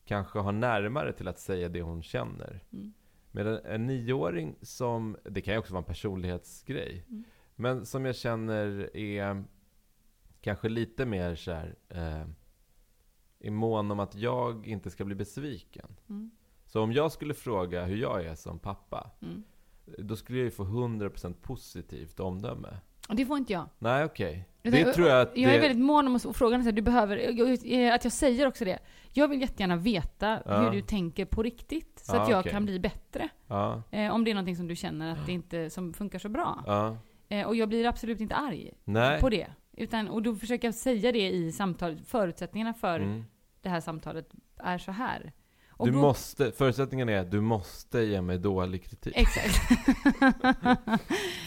kanske har närmare till att säga det hon känner. Mm. Medan en nioåring som, det kan ju också vara en personlighetsgrej, Mm. men som jag känner är kanske lite mer så här, eh, är mån om att jag inte ska bli besviken. Mm. Så om jag skulle fråga hur jag är som pappa, Mm. då skulle jag ju få 100% positivt omdöme. Det får inte jag. Nej, okej. Utan Det tror jag att Jag det... är väldigt mån om att fråga du behöver, jag- att jag säger också det. Jag vill jättegärna veta Ja. hur du tänker på riktigt. Så Ja, att jag okej. kan bli bättre. Ja, Eh, om det är någonting som du känner att det inte som funkar så bra. Eh, och jag blir absolut inte arg Nej. på det. Utan, och då försöker jag säga det i samtalet. Förutsättningarna för Mm. det här samtalet är så här. Och Du då- måste, förutsättningen är att du måste ge mig dålig kritik. Exakt. [laughs]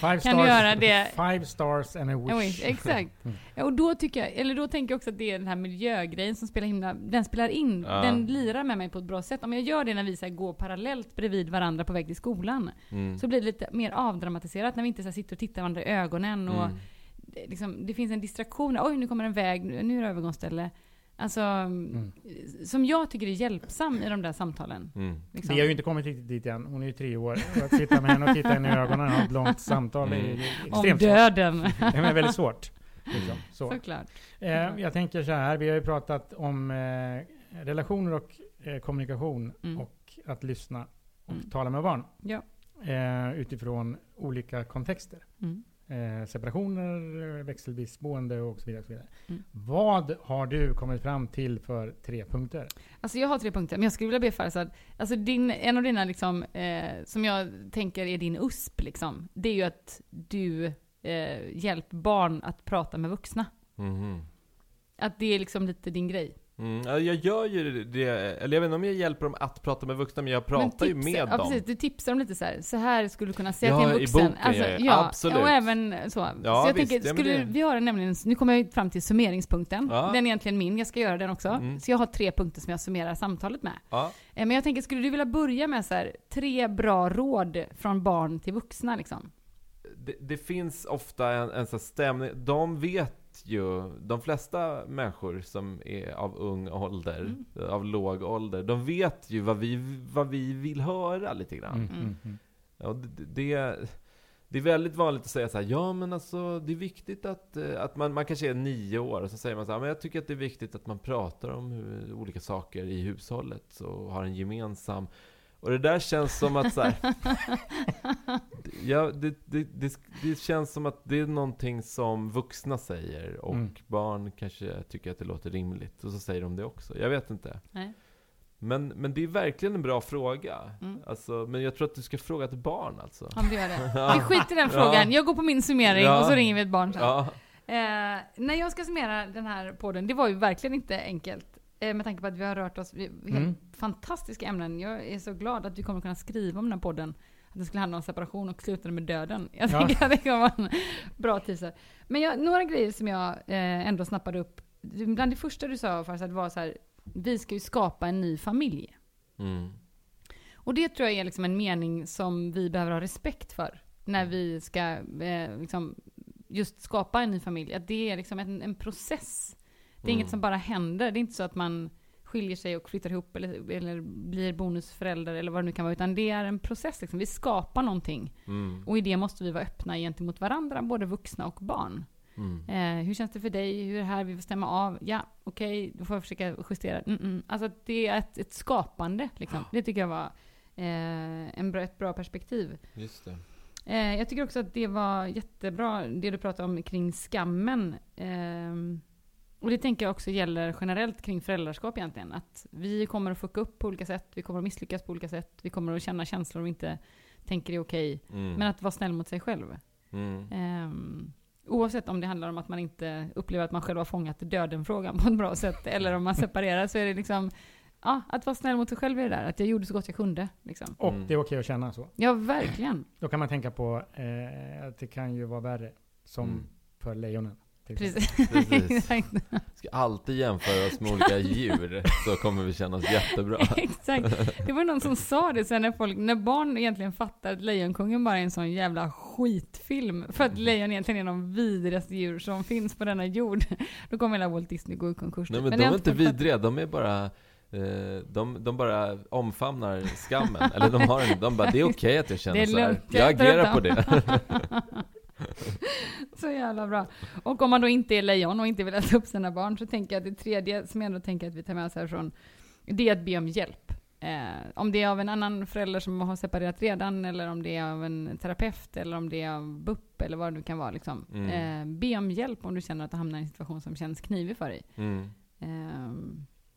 Five Kan du göra det? Five stars and a wish. Ja, visst, exakt. Mm. Ja, och då tycker jag, eller då tänker jag också att det är den här miljögrejen som spelar himla, den spelar in, Ja. den lirar med mig på ett bra sätt. Om jag gör det när vi så här, går parallellt bredvid varandra på väg till skolan, Mm. så blir det lite mer avdramatiserat när vi inte så här, sitter och tittar varandra i ögonen och Mm. det, liksom, det finns en distraktion. Oj, nu kommer en väg, nu nu är det övergångsställe. Alltså, Mm. som jag tycker är hjälpsam i de där samtalen. Mm. Liksom. Vi har ju inte kommit riktigt dit än. Hon är ju tre år. Att sitta med henne och titta henne i ögonen och ha ett långt samtal är Mm. Om extremt svårt. döden. [laughs] Det är väldigt svårt. Liksom. Så. Såklart. Eh, jag tänker så här, vi har ju pratat om eh, relationer och eh, kommunikation Mm. och att lyssna och Mm. tala med barn. Ja. Eh, utifrån olika kontexter. Mm. Eh, separationer, växelvis boende och så vidare. Och så vidare. Mm. Vad har du kommit fram till för tre punkter? Alltså jag har tre punkter, men jag skulle vilja be Farzad, alltså din, en av dina liksom, eh, som jag tänker är din USP liksom, det är ju att du eh, hjälper barn att prata med vuxna. Mhm. Att det är liksom lite din grej. Mm. Ja, jag gör ju det, eller jag vet inte om jag hjälper dem att prata med vuxna, men jag pratar Men ju med ja, dem. Precis, du tipsar dem lite så här. Så här skulle du kunna säga Ja, till en i vuxen. boken, ja, ja. Absolut. Och även så. Ja, så jag visst, tänker, skulle, det- vi har nämligen, nu kommer jag fram till summeringspunkten. Ja. Den är egentligen min, jag ska göra den också. Mm. Så jag har tre punkter som jag summerar samtalet med. Ja. Eh, Men jag tänker, skulle du vilja börja med så här, tre bra råd från barn till vuxna liksom? det, det finns ofta en, en sån stämning, de vet ju, de flesta människor som är av ung ålder, Mm. av låg ålder, de vet ju vad vi, vad vi vill höra lite grann. Mm, Mm. mm, mm. Ja, det, det, det är väldigt vanligt att säga så här, ja men alltså det är viktigt att, eh, att man, man kanske är nio år och så säger man så här, men jag tycker att det är viktigt att man pratar om hur, olika saker i hushållet och har en gemensam och det där känns som att så här, [laughs] ja, det, det, det, det känns som att det är någonting som vuxna säger och Mm. barn kanske tycker att det låter rimligt och så säger de det också. Jag vet inte. Nej. Men, men det är verkligen en bra fråga. Mm. Alltså, men jag tror att du ska fråga ett barn alltså. Ja, men det gör det. [laughs] Ja. Vi skiter i den frågan. Jag går på min summering Ja. och så ringer vi ett barn sen. Ja, Eh, när jag ska summera den här podden, det var ju verkligen inte enkelt. Eh, med tanke på att vi har rört oss helt Mm. fantastiska ämnen. Jag är så glad att vi kommer kunna skriva om den här podden. Att den skulle handla om separation och slutade med döden. Jag Ja. tänker att det vara en bra teaser. Men jag, några grejer som jag eh, ändå snappade upp. Bland det första du sa Farzad var så här, vi ska ju skapa en ny familj. Mm. Och det tror jag är liksom en mening som vi behöver ha respekt för. När vi ska eh, liksom just skapa en ny familj. Att det är liksom en, en process. Det är Mm. inget som bara händer. Det är inte så att man skiljer sig och flyttar ihop eller, eller blir bonusförälder eller vad det nu kan vara. Utan det är en process. Liksom. Vi skapar någonting. Mm. Och i det måste vi vara öppna gentemot varandra, både vuxna och barn. Mm. Eh, hur känns det för dig? Hur är det här? Vi får stämma av. Ja, okej, då får jag försöka justera. Mm -mm. Alltså det är ett, ett skapande. Liksom. Det tycker jag var eh, en bra, ett bra perspektiv. Just det. Eh, jag tycker också att det var jättebra, det du pratade om kring skammen. Och det tänker jag också gäller generellt kring föräldraskap egentligen. Att vi kommer att fucka upp på olika sätt, vi kommer att misslyckas på olika sätt, vi kommer att känna känslor vi inte tänker är okej. Mm. Men att vara snäll mot sig själv. Mm. Ehm, oavsett om det handlar om att man inte upplever att man själv har fångat döden-frågan på ett bra sätt, [laughs] eller om man separerar, så är det liksom, ja, att vara snäll mot sig själv i det där. Att jag gjorde så gott jag kunde. Liksom. Och Mm. det är okej att känna så. Ja, verkligen. Då kan man tänka på eh, att det kan ju vara värre. Som Mm. för lejonen. Precis. Precis. [laughs] Ska alltid jämföra oss med olika [laughs] djur, så kommer vi känna oss jättebra. [laughs] Exakt. Det var någon som sa det sen när folk, när barn egentligen fattar att Lejonkungen bara är en sån jävla skitfilm. För att lejon egentligen är de vidrigaste djur som finns på denna jord. Då kommer hela Walt Disney gå i konkurs. Nej men Men de är inte vidriga, de är bara eh, de, de bara omfamnar skammen. Eller de har en, de bara, det är okej att jag Det känner så här. Jag agerar på det. [laughs] Så jävla bra. Och om man då inte är lejon och inte vill äta upp sina barn så tänker jag att det tredje som jag ändå tänker att vi tar med oss härifrån, det är att be om hjälp. Eh, om det är av en annan förälder som har separerat redan, eller om det är av en terapeut, eller om det är av BUP, eller vad det nu kan vara. Liksom. Mm. Eh, be om hjälp om du känner att du hamnar i en situation som känns knivig för dig. Mm.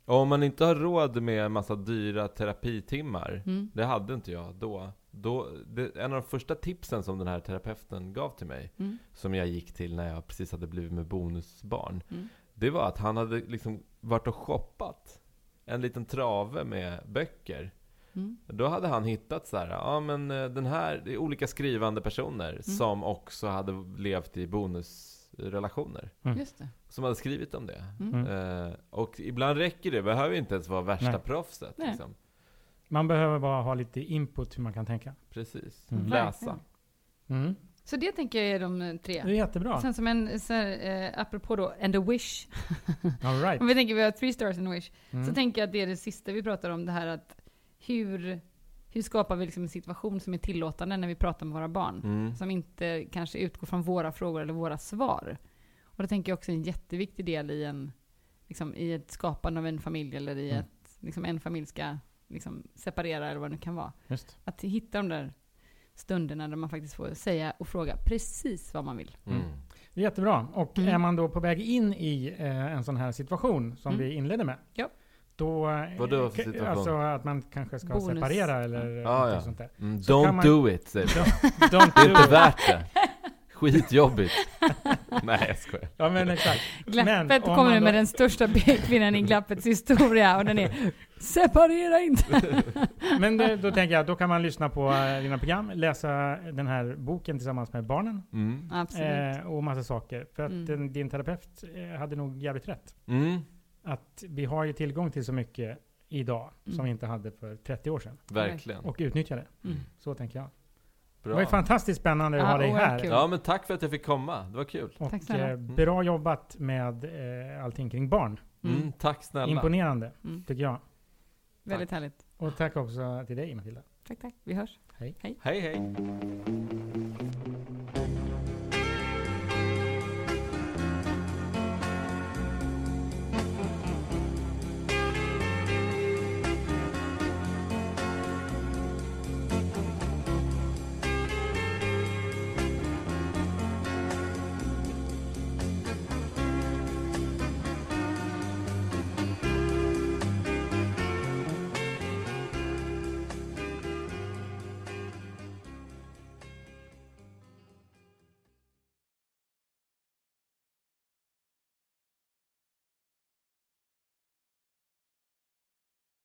Och om man inte har råd med en massa dyra terapitimmar, mm, det hade inte jag då. Då det, en av de första tipsen som den här terapeuten gav till mig, mm, som jag gick till när jag precis hade blivit med bonusbarn, mm. det var att han hade liksom varit och shoppat en liten trave med böcker. Mm. Då hade han hittat så här, ja men eh, den här, det är olika skrivande personer Mm. som också hade levt i bonusrelationer. Mm. Just det. Som hade skrivit om det. Mm. Eh, och ibland räcker det, behöver inte ens vara värsta Nej. proffset. Nej. Man behöver bara ha lite input hur man kan tänka. Precis. Mm. Läsa. Mm. Så det tänker jag är de eh, Det tre. är jättebra. Sen som en, så här, eh, apropå då, and a wish. [laughs] All right. Om vi tänker vi har three stars and a wish. Mm. Så tänker jag att det är det sista vi pratar om, det här att hur, hur skapar vi liksom en situation som är tillåtande när vi pratar med våra barn? Mm. Som inte kanske utgår från våra frågor eller våra svar. Och det tänker jag också är en jätteviktig del i, en, liksom, i ett skapande av en familj eller i Mm. att liksom, en familj ska liksom, separera eller vad det nu kan vara. Just. Att hitta de där stunderna där man faktiskt får säga och fråga precis vad man vill. Mm. Det är jättebra. Och Mm. är man då på väg in i eh, en sån här situation som Mm. vi inledde med. Ja. Då, eh, Vadå för k- situation? Alltså att man kanske ska Bonus. separera eller Ja, någonting ja. sånt där. Mm. Så Don't man- do it, säger vi. [laughs] Don't Det är inte värt det. Skitjobbigt. [laughs] [laughs] Nej, jag skojar. Ja men exakt. Glappet om kommer nu då- med den största pekpinnen i Glappets historia och den är Separera inte! [laughs] Men det, då tänker jag, då kan man lyssna på eh, dina program, läsa den här boken tillsammans med barnen. Mm. Absolut. Eh, och massa saker. För att Mm. den, din terapeut eh, hade nog jävligt rätt. Mm. Att vi har ju tillgång till så mycket idag Mm. som vi inte hade för 30 år sedan. Verkligen. Och utnyttja det. Mm. Så tänker jag. Det Bra. var ju fantastiskt spännande att Ja, ha dig här. kul. Ja, men tack för att jag fick komma. Det var kul. Och Tack snälla. eh, bra jobbat med eh, allting kring barn. Mm. Mm. Tack snälla. Imponerande, Mm. tycker jag. Väldigt härligt. Och tack också till dig Matilda. Tack, tack. Vi hörs. Hej, hej.